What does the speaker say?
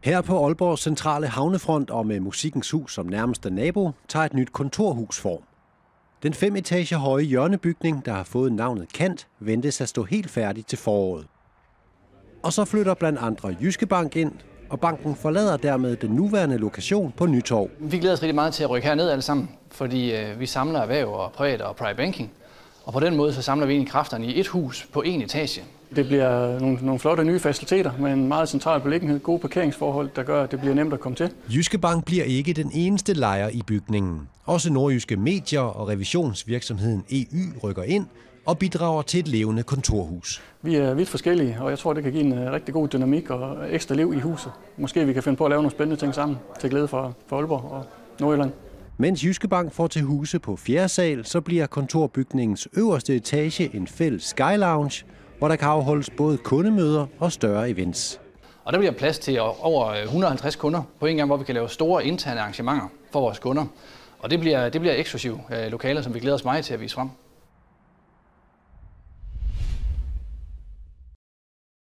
Her på Aalborgs centrale havnefront og med Musikkens Hus som nærmeste nabo, tager et nyt kontorhus form. Den fem etage høje hjørnebygning, der har fået navnet Kant, ventes at stå helt færdig til foråret. Og så flytter blandt andre Jyske Bank ind, og banken forlader dermed den nuværende lokation på Nytorv. Vi glæder os rigtig meget til at rykke herned alle sammen, fordi øh, vi samler erhverv og privat og private banking. Og på den måde så samler vi egentlig kræfterne i et hus på en etage. Det bliver nogle, nogle flotte nye faciliteter med en meget central beliggenhed, gode parkeringsforhold, der gør, at det bliver nemt at komme til. Jyske Bank bliver ikke den eneste lejer i bygningen. Også nordjyske medier og revisionsvirksomheden EU rykker ind og bidrager til et levende kontorhus. Vi er vidt forskellige, og jeg tror, det kan give en øh, rigtig god dynamik og ekstra liv i huset. Måske vi kan finde på at lave nogle spændende ting sammen til glæde for, for Aalborg og Nordjylland. Mens Jyske Bank får til huse på fjerde sal, så bliver kontorbygningens øverste etage en fælles Sky Lounge, hvor der kan afholdes både kundemøder og større events. Og der bliver plads til over 150 kunder på en gang, hvor vi kan lave store interne arrangementer for vores kunder. Og det bliver, det bliver eksklusive øh, lokaler, som vi glæder os meget til at vise frem.